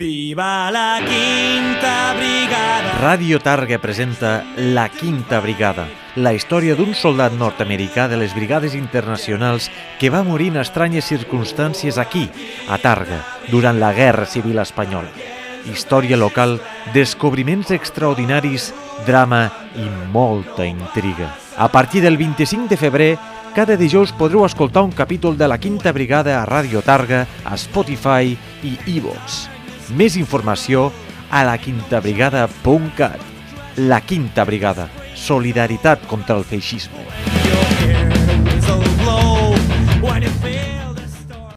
Viva la quinta brigada! Ràdio Targa presenta La Quinta Brigada, la història d'un soldat nord-americà de les brigades internacionals que va morir en estranyes circumstàncies aquí, a Targa, durant la Guerra Civil Espanyola. Història local, descobriments extraordinaris, drama i molta intriga. A partir del 25 de febrer, cada dijous podreu escoltar un capítol de La Quinta Brigada a Ràdio Targa, a Spotify i iVoox. Més informació a laquintabrigada.cat. La Quinta Brigada. Solidaritat contra el feixisme.